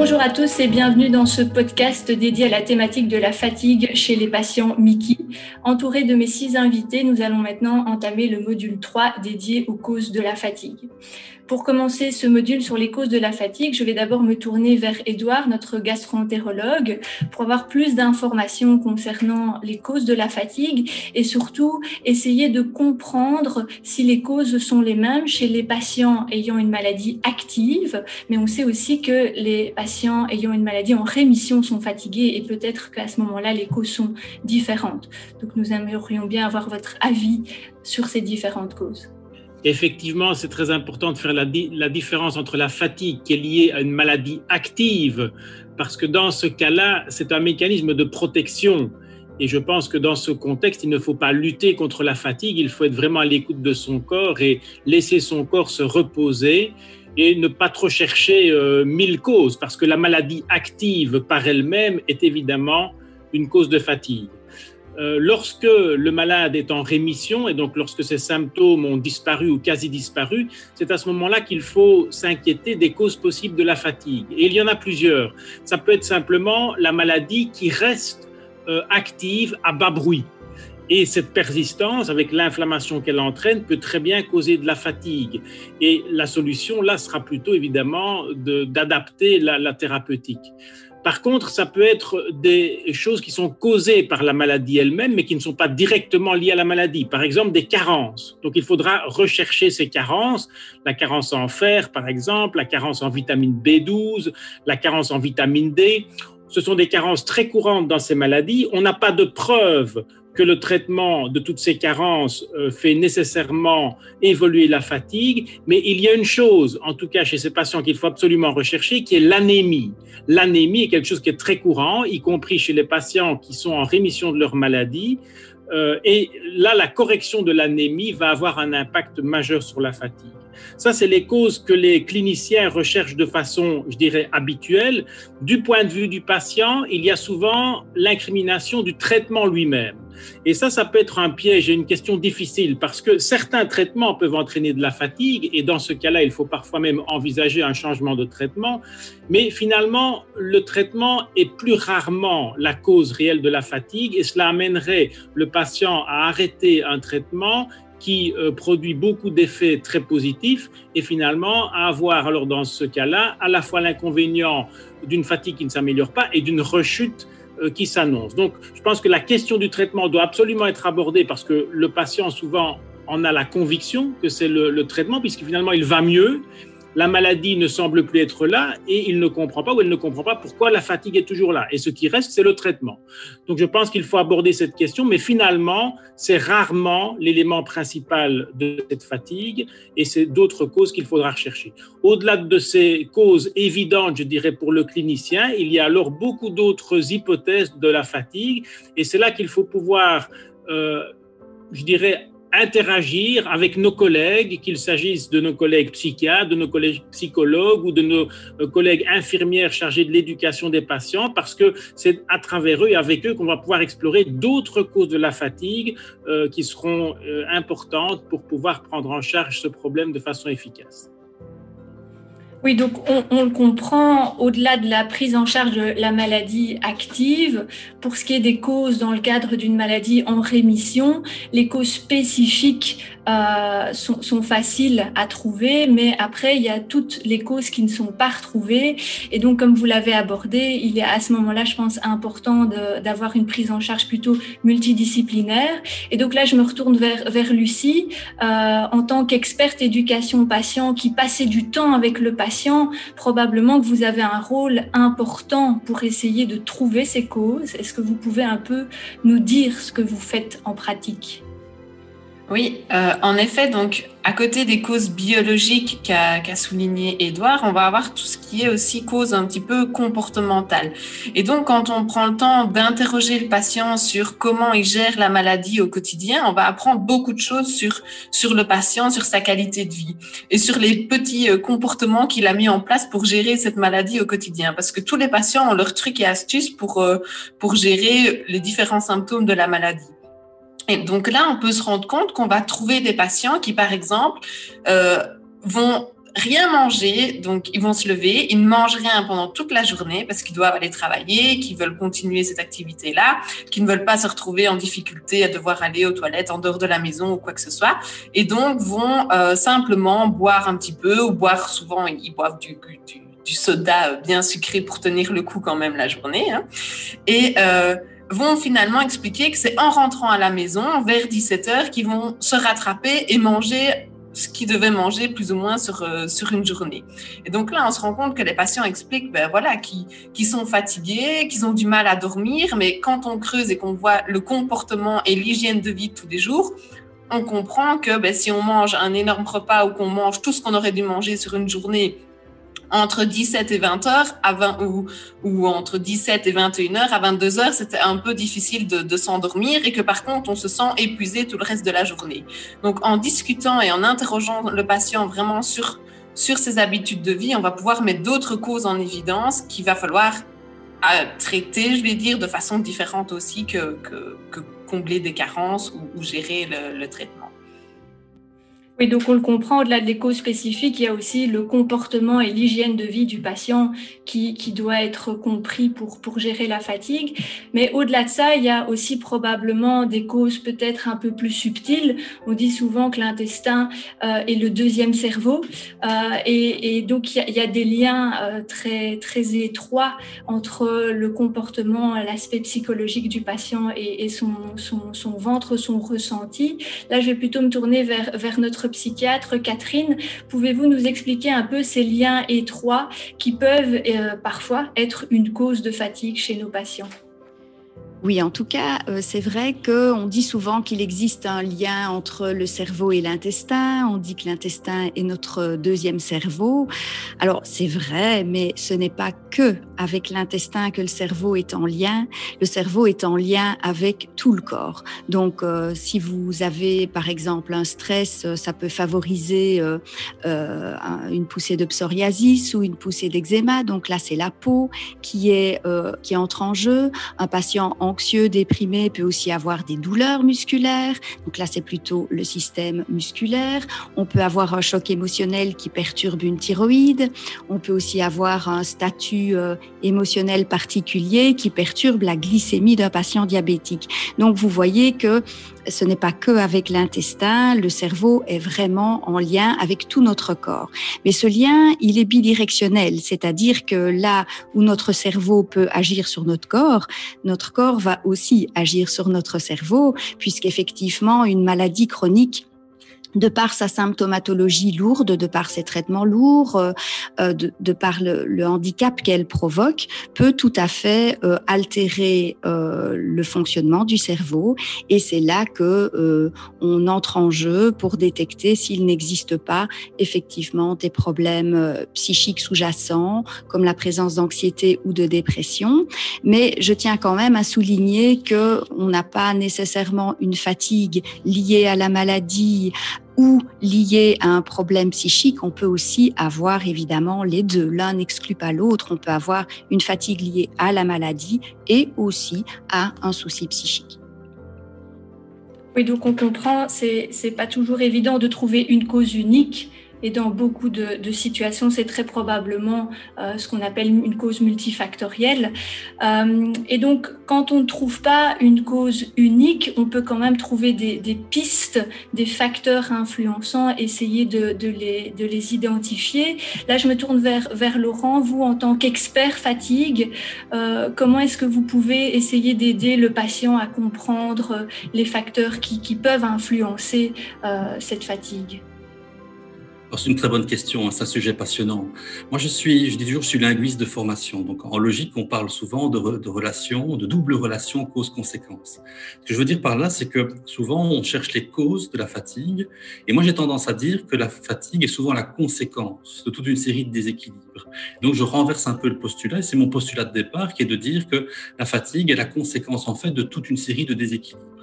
Bonjour à tous et bienvenue dans ce podcast dédié à la thématique de la fatigue chez les patients Mickey. Entouré de mes six invités, nous allons maintenant entamer le module 3 dédié aux causes de la fatigue. Pour commencer ce module sur les causes de la fatigue, je vais d'abord me tourner vers Édouard, notre gastroentérologue, pour avoir plus d'informations concernant les causes de la fatigue et surtout essayer de comprendre si les causes sont les mêmes chez les patients ayant une maladie active, mais on sait aussi que les patients ayant une maladie en rémission sont fatigués et peut-être qu'à ce moment-là, les causes sont différentes. Donc nous aimerions bien avoir votre avis sur ces différentes causes. Effectivement, c'est très important de faire la, différence entre la fatigue qui est liée à une maladie active, parce que dans ce cas-là, c'est un mécanisme de protection. Et je pense que dans ce contexte, il ne faut pas lutter contre la fatigue, il faut être vraiment à l'écoute de son corps et laisser son corps se reposer et ne pas trop chercher euh, mille causes, parce que la maladie active par elle-même est évidemment une cause de fatigue. Euh, lorsque le malade est en rémission et donc lorsque ses symptômes ont disparu ou quasi disparu, c'est à ce moment-là qu'il faut s'inquiéter des causes possibles de la fatigue. Et il y en a plusieurs. Ça peut être simplement la maladie qui reste euh, active à bas bruit. Et cette persistance, avec l'inflammation qu'elle entraîne, peut très bien causer de la fatigue. Et la solution, là, sera plutôt évidemment d'adapter la thérapeutique. Par contre, ça peut être des choses qui sont causées par la maladie elle-même, mais qui ne sont pas directement liées à la maladie. Par exemple, des carences. Donc, il faudra rechercher ces carences. La carence en fer, par exemple, la carence en vitamine B12, la carence en vitamine D. Ce sont des carences très courantes dans ces maladies. On n'a pas de preuves que le traitement de toutes ces carences euh, fait nécessairement évoluer la fatigue, mais il y a une chose, en tout cas chez ces patients qu'il faut absolument rechercher, qui est l'anémie. L'anémie est quelque chose qui est très courant, y compris chez les patients qui sont en rémission de leur maladie. Euh, et là, la correction de l'anémie va avoir un impact majeur sur la fatigue. Ça, c'est les causes que les cliniciens recherchent de façon, je dirais, habituelle. Du point de vue du patient, il y a souvent l'incrimination du traitement lui-même. Et ça, ça peut être un piège et une question difficile parce que certains traitements peuvent entraîner de la fatigue et dans ce cas-là, il faut parfois même envisager un changement de traitement. Mais finalement, le traitement est plus rarement la cause réelle de la fatigue et cela amènerait le patient à arrêter un traitement qui euh, produit beaucoup d'effets très positifs et finalement à avoir alors dans ce cas-là à la fois l'inconvénient d'une fatigue qui ne s'améliore pas et d'une rechute euh, qui s'annonce. Donc je pense que la question du traitement doit absolument être abordée parce que le patient souvent en a la conviction que c'est le, le traitement puisque finalement il va mieux la maladie ne semble plus être là et il ne comprend pas ou elle ne comprend pas pourquoi la fatigue est toujours là. Et ce qui reste, c'est le traitement. Donc je pense qu'il faut aborder cette question, mais finalement, c'est rarement l'élément principal de cette fatigue et c'est d'autres causes qu'il faudra rechercher. Au-delà de ces causes évidentes, je dirais, pour le clinicien, il y a alors beaucoup d'autres hypothèses de la fatigue et c'est là qu'il faut pouvoir, euh, je dirais, interagir avec nos collègues, qu'il s'agisse de nos collègues psychiatres, de nos collègues psychologues ou de nos euh, collègues infirmières chargés de l'éducation des patients, parce que c'est à travers eux et avec eux qu'on va pouvoir explorer d'autres causes de la fatigue euh, qui seront euh, importantes pour pouvoir prendre en charge ce problème de façon efficace. Oui, donc on, le comprend au-delà de la prise en charge de la maladie active. Pour ce qui est des causes dans le cadre d'une maladie en rémission, les causes spécifiques euh, sont, sont, faciles à trouver, mais après, il y a toutes les causes qui ne sont pas retrouvées. Et donc, comme vous l'avez abordé, il est à ce moment-là, je pense, important d'avoir une prise en charge plutôt multidisciplinaire. Et donc là, je me retourne vers, vers Lucie, euh, en tant qu'experte éducation patient qui passait du temps avec le patient probablement que vous avez un rôle important pour essayer de trouver ces causes. Est-ce que vous pouvez un peu nous dire ce que vous faites en pratique? Oui, euh, en effet, donc à côté des causes biologiques qu'a souligné Edouard, on va avoir tout ce qui est aussi cause un petit peu comportementale. Et donc, quand on prend le temps d'interroger le patient sur comment il gère la maladie au quotidien, on va apprendre beaucoup de choses sur sur le patient, sur sa qualité de vie et sur les petits euh, comportements qu'il a mis en place pour gérer cette maladie au quotidien. Parce que tous les patients ont leurs trucs et astuces pour euh, pour gérer les différents symptômes de la maladie. Et donc là, on peut se rendre compte qu'on va trouver des patients qui, par exemple, euh, vont rien manger, donc ils vont se lever, ils ne mangent rien pendant toute la journée parce qu'ils doivent aller travailler, qu'ils veulent continuer cette activité-là, qu'ils ne veulent pas se retrouver en difficulté à devoir aller aux toilettes en dehors de la maison ou quoi que ce soit, et donc vont euh, simplement boire un petit peu ou boire souvent, ils boivent du, soda bien sucré pour tenir le coup quand même la journée, hein. et euh, vont finalement expliquer que c'est en rentrant à la maison vers 17 heures qu'ils vont se rattraper et manger ce qu'ils devaient manger plus ou moins sur, euh, sur une journée. Et donc là, on se rend compte que les patients expliquent ben, voilà, qu'ils sont fatigués, qu'ils ont du mal à dormir, mais quand on creuse et qu'on voit le comportement et l'hygiène de vie de tous les jours, on comprend que ben, si on mange un énorme repas ou qu'on mange tout ce qu'on aurait dû manger sur une journée entre 17 et 20 heures à 20, ou, ou entre 17 et 21 heures à 22 heures, c'était un peu difficile de, s'endormir et que par contre, on se sent épuisé tout le reste de la journée. Donc, en discutant et en interrogeant le patient vraiment sur, sur ses habitudes de vie, on va pouvoir mettre d'autres causes en évidence qu'il va falloir euh, traiter, je vais dire, de façon différente aussi que, que, combler des carences ou, gérer le traitement. Oui, donc on le comprend, au-delà des causes spécifiques, il y a aussi le comportement et l'hygiène de vie du patient qui, qui doit être compris pour, pour gérer la fatigue. Mais au-delà de ça, il y a aussi probablement des causes peut-être un peu plus subtiles. On dit souvent que l'intestin euh, est le deuxième cerveau. Euh, et, et, donc il y, a, il y, a, des liens euh, très, très étroits entre le comportement, l'aspect psychologique du patient et, et son, son, son ventre, son ressenti. Là, je vais plutôt me tourner vers, vers notre psychiatre Catherine, pouvez-vous nous expliquer un peu ces liens étroits qui peuvent euh, parfois être une cause de fatigue chez nos patients? Oui, en tout cas, euh, c'est vrai qu'on dit souvent qu'il existe un lien entre le cerveau et l'intestin. On dit que l'intestin est notre deuxième cerveau. Alors, c'est vrai, mais ce n'est pas que avec l'intestin que le cerveau est en lien. Le cerveau est en lien avec tout le corps. Donc, euh, si vous avez, par exemple, un stress, euh, ça peut favoriser une poussée de psoriasis ou une poussée d'eczéma. Donc là, c'est la peau qui est qui entre en jeu. Un patient en anxieux, déprimé peut aussi avoir des douleurs musculaires. Donc là, c'est plutôt le système musculaire. On peut avoir un choc émotionnel qui perturbe une thyroïde. On peut aussi avoir un statut euh, émotionnel particulier qui perturbe la glycémie d'un patient diabétique. Donc vous voyez que ce n'est pas que avec l'intestin, le cerveau est vraiment en lien avec tout notre corps. Mais ce lien, il est bidirectionnel, c'est-à-dire que là où notre cerveau peut agir sur notre corps, notre corps va aussi agir sur notre cerveau, puisqu'effectivement, une maladie chronique de par sa symptomatologie lourde, de par ses traitements lourds, euh, euh, de, de, par le, le handicap qu'elle provoque, peut tout à fait euh, altérer euh, le fonctionnement du cerveau. Et c'est là que euh, on entre en jeu pour détecter s'il n'existe pas effectivement des problèmes psychiques sous-jacents, comme la présence d'anxiété ou de dépression. Mais je tiens quand même à souligner que on n'a pas nécessairement une fatigue liée à la maladie ou à un problème psychique, on peut aussi avoir évidemment les deux. L'un n'exclut pas l'autre. On peut avoir une fatigue liée à la maladie et aussi à un souci psychique. Oui, donc on comprend, c'est pas toujours évident de trouver une cause unique et dans beaucoup de, de situations, c'est très probablement euh, ce qu'on appelle une cause multifactorielle. Euh, et donc, quand on ne trouve pas une cause unique, on peut quand même trouver des, des pistes, des facteurs influençants, essayer de, de, les, de les identifier. Là, je me tourne vers, vers Laurent. Vous, en tant qu'expert fatigue, euh, comment est-ce que vous pouvez essayer d'aider le patient à comprendre les facteurs qui, qui peuvent influencer euh, cette fatigue? C'est une très bonne question, hein, c'est un sujet passionnant. Moi, je suis, je dis toujours, je suis linguiste de formation. Donc, en logique, on parle souvent de, de relations, de double relation cause-conséquence. Ce que je veux dire par là, c'est que souvent, on cherche les causes de la fatigue. Et moi, j'ai tendance à dire que la fatigue est souvent la conséquence de toute une série de déséquilibres. Donc, je renverse un peu le postulat, et c'est mon postulat de départ qui est de dire que la fatigue est la conséquence, en fait, de toute une série de déséquilibres.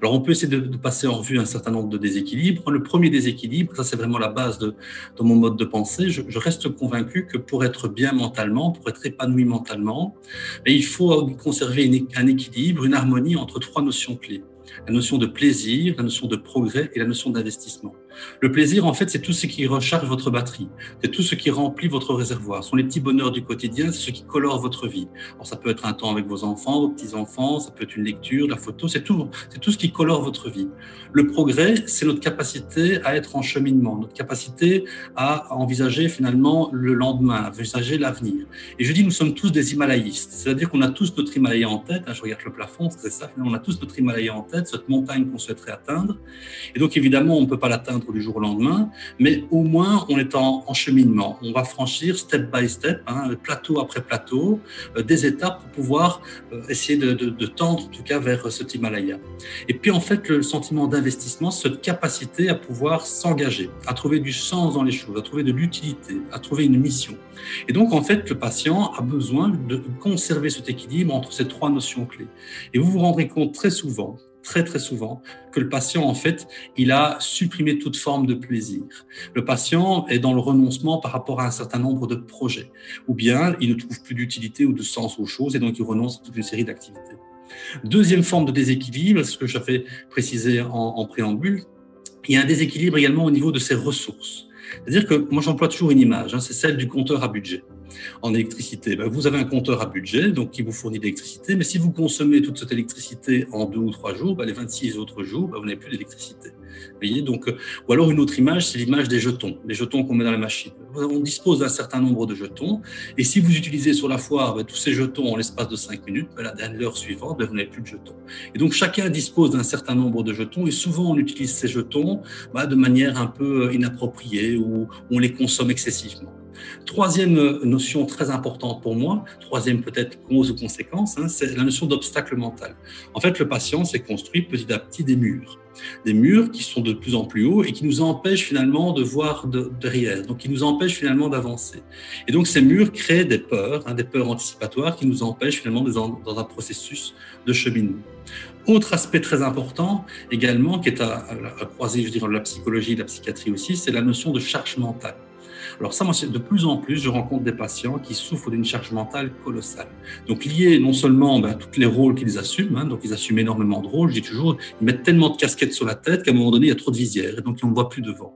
Alors, on peut essayer de, passer en revue un certain nombre de déséquilibres. Le premier déséquilibre, ça c'est vraiment la base de, mon mode de pensée. Je, reste convaincu que pour être bien mentalement, pour être épanoui mentalement, il faut conserver un équilibre, une harmonie entre trois notions clés. La notion de plaisir, la notion de progrès et la notion d'investissement. Le plaisir, en fait, c'est tout ce qui recharge votre batterie, c'est tout ce qui remplit votre réservoir. Ce sont les petits bonheurs du quotidien, c'est ce qui colore votre vie. Alors, ça peut être un temps avec vos enfants, vos petits-enfants, ça peut être une lecture, la photo, c'est tout, c'est tout ce qui colore votre vie. Le progrès, c'est notre capacité à être en cheminement, notre capacité à envisager finalement le lendemain, à envisager l'avenir. Et je dis, nous sommes tous des Himalayistes, c'est-à-dire qu'on a tous notre Himalaya en tête. Hein, je regarde le plafond, c'est ça, on a tous notre Himalaya en tête, cette montagne qu'on souhaiterait atteindre. Et donc, évidemment, on ne peut pas l'atteindre du jour au lendemain, mais au moins, on est en, cheminement. On va franchir step by step, hein, plateau après plateau, euh, des étapes pour pouvoir euh, essayer de, de, tendre, en tout cas, vers cet Himalaya. Et puis, en fait, le sentiment d'investissement, cette capacité à pouvoir s'engager, à trouver du sens dans les choses, à trouver de l'utilité, à trouver une mission. Et donc, en fait, le patient a besoin de conserver cet équilibre entre ces trois notions clés. Et vous vous rendrez compte très souvent très très souvent que le patient en fait il a supprimé toute forme de plaisir. Le patient est dans le renoncement par rapport à un certain nombre de projets ou bien il ne trouve plus d'utilité ou de sens aux choses et donc il renonce à toute une série d'activités. Deuxième forme de déséquilibre, ce que j'avais précisé en, en préambule, il y a un déséquilibre également au niveau de ses ressources. C'est-à-dire que moi j'emploie toujours une image, hein, c'est celle du compteur à budget en électricité ben, Vous avez un compteur à budget donc qui vous fournit de l'électricité, mais si vous consommez toute cette électricité en deux ou trois jours, ben, les 26 autres jours, ben, vous n'avez plus d'électricité. Voyez donc, euh, ou alors une autre image, c'est l'image des jetons, les jetons qu'on met dans la machine. On dispose d'un certain nombre de jetons, et si vous utilisez sur la foire tous ces jetons en l'espace de 5 minutes, la dernière suivante, vous n'avez plus de jetons. Et donc chacun dispose d'un certain nombre de jetons, et souvent on utilise ces jetons de manière un peu euh, inappropriée, ou on les consomme excessivement. Troisième notion très importante pour moi, troisième peut-être cause ou conséquence, hein, c'est la notion d'obstacle mental. En fait, le patient s'est construit petit à petit des murs des murs qui sont de plus en plus hauts et qui nous empêchent finalement de voir derrière, donc qui nous empêchent finalement d'avancer. Et donc ces murs créent des peurs, hein, des peurs anticipatoires qui nous empêchent finalement dans, dans un processus de cheminement. Autre aspect très important également, qui est à, à, croiser, je dirais, la psychologie et la psychiatrie aussi, c'est la notion de charge mentale. Alors ça, moi, de plus en plus, je rencontre des patients qui souffrent d'une charge mentale colossale. Donc liée non seulement ben, à tous les rôles qu'ils assument, hein, donc ils assument énormément de rôles, je dis toujours, ils mettent tellement de casquettes sur la tête qu'à un moment donné, il y a trop de visières et donc on ne voit plus devant.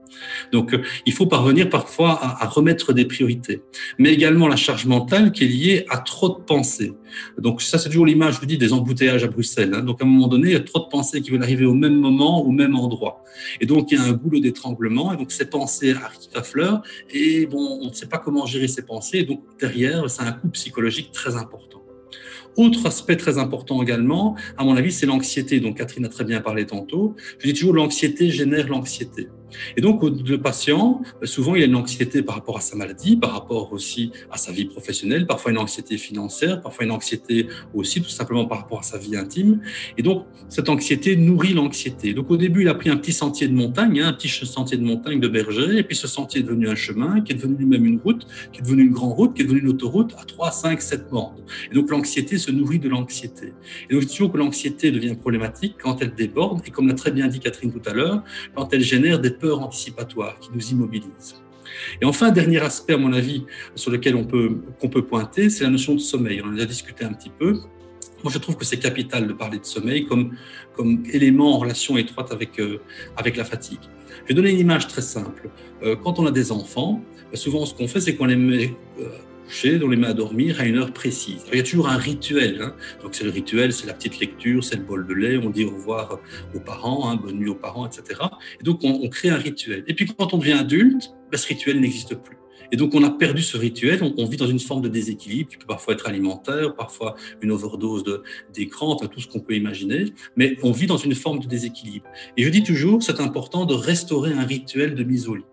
Donc euh, il faut parvenir parfois à, à, remettre des priorités. Mais également la charge mentale qui est liée à trop de pensées. Donc ça, c'est toujours l'image, je vous dis, des embouteillages à Bruxelles. Hein. Donc à un moment donné, il y a trop de pensées qui veulent arriver au même moment, au même endroit. Et donc il y a un goulot d'étranglement et donc ces pensées arrivent à fleur et bon, on ne sait pas comment gérer ses pensées. donc, derrière, c'est un coup psychologique très important. Autre aspect très important également, à mon avis, c'est l'anxiété. Donc, Catherine a très bien parlé tantôt. Je dis toujours, l'anxiété génère l'anxiété. Et donc, le patient, souvent, il a une anxiété par rapport à sa maladie, par rapport aussi à sa vie professionnelle, parfois une anxiété financière, parfois une anxiété aussi tout simplement par rapport à sa vie intime. Et donc, cette anxiété nourrit l'anxiété. Donc, au début, il a pris un petit sentier de montagne, hein, un petit sentier de montagne de berger, et puis ce sentier est devenu un chemin, qui est devenu lui-même une route, qui est devenu une grande route, qui est devenu une autoroute à 3, 5, 7 bandes. Et donc, l'anxiété se nourrit de l'anxiété. Et donc, je toujours que l'anxiété devient problématique quand elle déborde, et comme l'a très bien dit Catherine tout à l'heure, quand elle génère des peurs anticipatoire qui nous immobilise. Et enfin, dernier aspect, à mon avis, sur lequel on peut, qu'on peut pointer, c'est la notion de sommeil. On en a discuté un petit peu. Moi, je trouve que c'est capital de parler de sommeil comme, comme élément en relation étroite avec, euh, avec la fatigue. Je vais donner une image très simple. Euh, quand on a des enfants, souvent ce qu'on fait, c'est qu'on les met euh, coucher, les met à dormir à une heure précise. il y a toujours un rituel. Hein. Donc c'est le rituel, c'est la petite lecture, c'est le bol de lait, on dit au revoir aux parents, hein, bonne nuit aux parents, etc. Et donc on, crée un rituel. Et puis quand on devient adulte, ben, ce rituel n'existe plus. Et donc, on a perdu ce rituel, on, vit dans une forme de déséquilibre qui peut parfois être alimentaire, parfois une overdose d'écran, enfin tout ce qu'on peut imaginer, mais on vit dans une forme de déséquilibre. Et je dis toujours, c'est important de restaurer un rituel de mise au lit.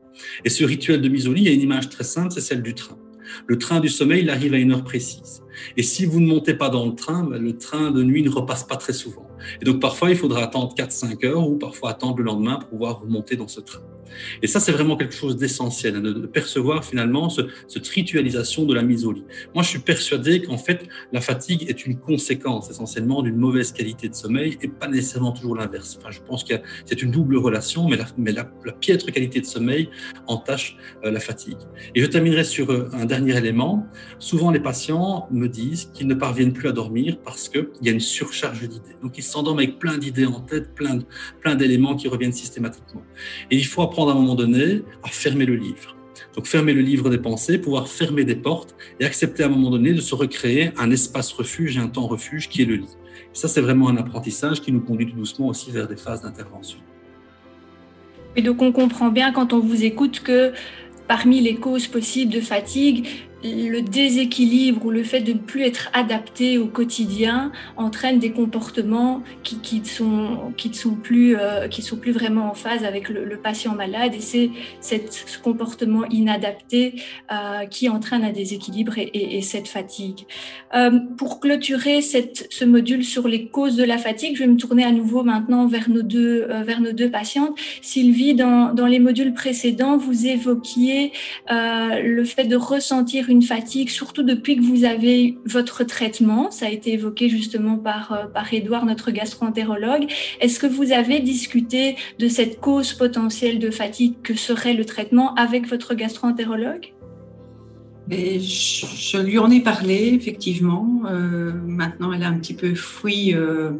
Et ce rituel de mise au lit, il y a une image très simple, c'est celle du train. Le train du sommeil, il arrive à une heure précise. Et si vous ne montez pas dans le train, le train de nuit ne repasse pas très souvent. Et donc parfois, il faudra attendre 4-5 heures ou parfois attendre le lendemain pour pouvoir remonter dans ce train. Et ça, c'est vraiment quelque chose d'essentiel, de, percevoir finalement ce, cette ritualisation de la mise au lit. Moi, je suis persuadé qu'en fait, la fatigue est une conséquence essentiellement d'une mauvaise qualité de sommeil et pas nécessairement toujours l'inverse. Enfin, je pense que c'est une double relation, mais la, mais piètre qualité de sommeil entache euh, la fatigue. Et je terminerai sur euh, un dernier élément. Souvent, les patients me disent qu'ils ne parviennent plus à dormir parce qu'il y a une surcharge d'idées. S'endorment avec plein d'idées en tête, plein, plein d'éléments qui reviennent systématiquement. Et il faut apprendre à un moment donné à fermer le livre. Donc fermer le livre des pensées, pouvoir fermer des portes et accepter à un moment donné de se recréer un espace refuge et un temps refuge qui est le lit. ça, c'est vraiment un apprentissage qui nous conduit tout doucement aussi vers des phases d'intervention. Et donc on comprend bien quand on vous écoute que parmi les causes possibles de fatigue, le déséquilibre ou le fait de ne plus être adapté au quotidien entraîne des comportements qui, qui ne sont plus euh, sont plus vraiment en phase avec le, patient malade et c'est ce comportement inadapté euh, qui entraîne un déséquilibre et, et, cette fatigue. Euh, pour clôturer ce module sur les causes de la fatigue, je vais me tourner à nouveau maintenant vers nos deux vers nos deux patientes. Sylvie, dans, les modules précédents, vous évoquiez le fait de ressentir fatigue, surtout depuis que vous avez votre traitement. Ça a été évoqué justement par, euh, par Edouard, notre gastroentérologue. Est-ce que vous avez discuté de cette cause potentielle de fatigue que serait le traitement avec votre gastroentérologue? Et je, lui en ai parlé, effectivement. Euh, maintenant, elle a un petit peu fui euh,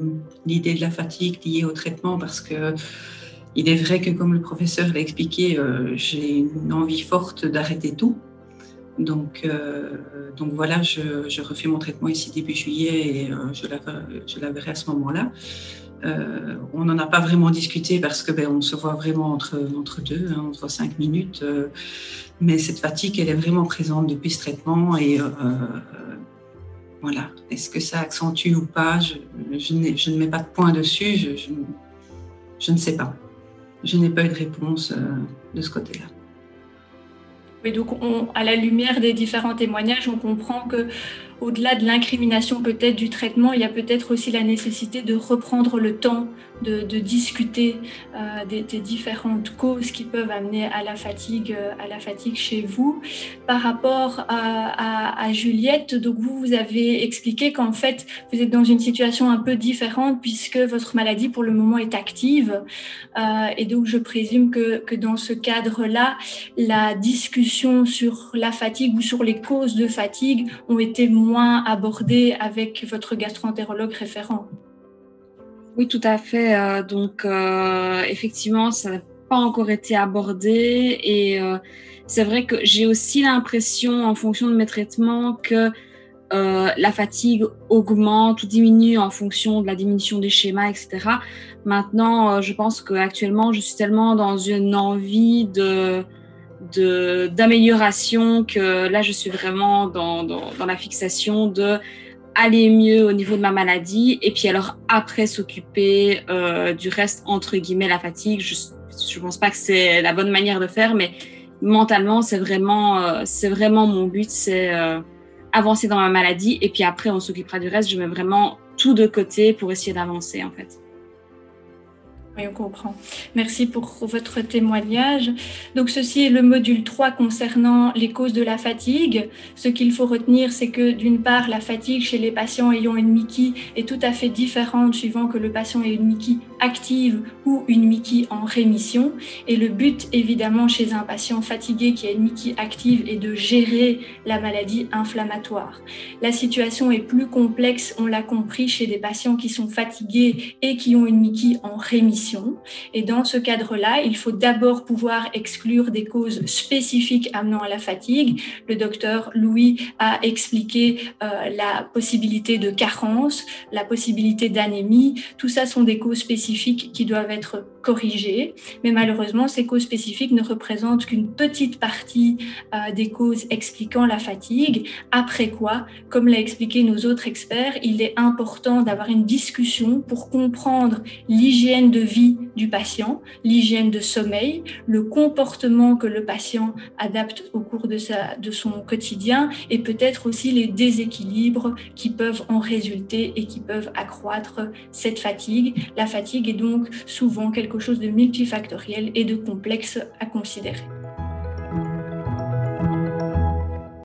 l'idée de la fatigue liée au traitement parce que il est vrai que, comme le professeur l'a expliqué, j'ai une envie forte d'arrêter tout. Donc, euh, donc voilà, je, refais mon traitement ici début juillet et euh, je, la, verrai à ce moment-là. Euh, on n'en a pas vraiment discuté parce que ben, on se voit vraiment entre, entre deux, hein, on se voit cinq minutes. mais cette fatigue, elle est vraiment présente depuis ce traitement et voilà. Est-ce que ça accentue ou pas? Je, je, ne mets pas de point dessus. Je ne sais pas. Je n'ai pas eu de réponse de ce côté-là. Et donc, à la lumière des différents témoignages, on comprend que au-delà de l'incrimination peut-être du traitement, il y a peut-être aussi la nécessité de reprendre le temps de, discuter euh, des, différentes causes qui peuvent amener à la fatigue, euh, à la fatigue chez vous. Par rapport à, Juliette, donc vous, vous avez expliqué qu'en fait, vous êtes dans une situation un peu différente puisque votre maladie pour le moment est active. Euh, et donc, je présume que, que dans ce cadre-là, la discussion sur la fatigue ou sur les causes de fatigue ont été moins moins abordé avec votre gastroentérologue référent. Oui, tout à fait. Euh, donc, euh, effectivement, ça n'a pas encore été abordé. Et euh, c'est vrai que j'ai aussi l'impression, en fonction de mes traitements, que la fatigue augmente ou diminue en fonction de la diminution des schémas, etc. Maintenant, je pense qu'actuellement, je suis tellement dans une envie de d'amélioration que là je suis vraiment dans, dans, dans, la fixation de aller mieux au niveau de ma maladie et puis alors après s'occuper euh, du reste entre guillemets la fatigue. Je je pense pas que c'est la bonne manière de faire mais mentalement c'est vraiment euh, c'est vraiment mon but c'est euh, avancer dans ma maladie et puis après on s'occupera du reste. Je mets vraiment tout de côté pour essayer d'avancer en fait oui, on comprend. Merci pour votre témoignage. Donc, ceci est le module 3 concernant les causes de la fatigue. Ce qu'il faut retenir, c'est que d'une part, la fatigue chez les patients ayant une Mickey est tout à fait différente suivant que le patient ait une Mickey active ou une Mickey en rémission. Et le but, évidemment, chez un patient fatigué qui a une Mickey active est de gérer la maladie inflammatoire. La situation est plus complexe, on l'a compris, chez des patients qui sont fatigués et qui ont une Mickey en rémission et dans ce cadre-là, il faut d'abord pouvoir exclure des causes spécifiques amenant à la fatigue. Le docteur Louis a expliqué euh, la possibilité de carence, la possibilité d'anémie. Tout ça sont des causes spécifiques qui doivent être corrigées. Mais malheureusement, ces causes spécifiques ne représentent qu'une petite partie euh, des causes expliquant la fatigue. Après quoi, comme l'a expliqué nos autres experts, il est important d'avoir une discussion pour comprendre l'hygiène de vie du patient, l'hygiène de sommeil, le comportement que le patient adapte au cours de, sa, de son quotidien et peut-être aussi les déséquilibres qui peuvent en résulter et qui peuvent accroître cette fatigue. La fatigue est donc souvent chose de multifactoriel et de complexe à considérer.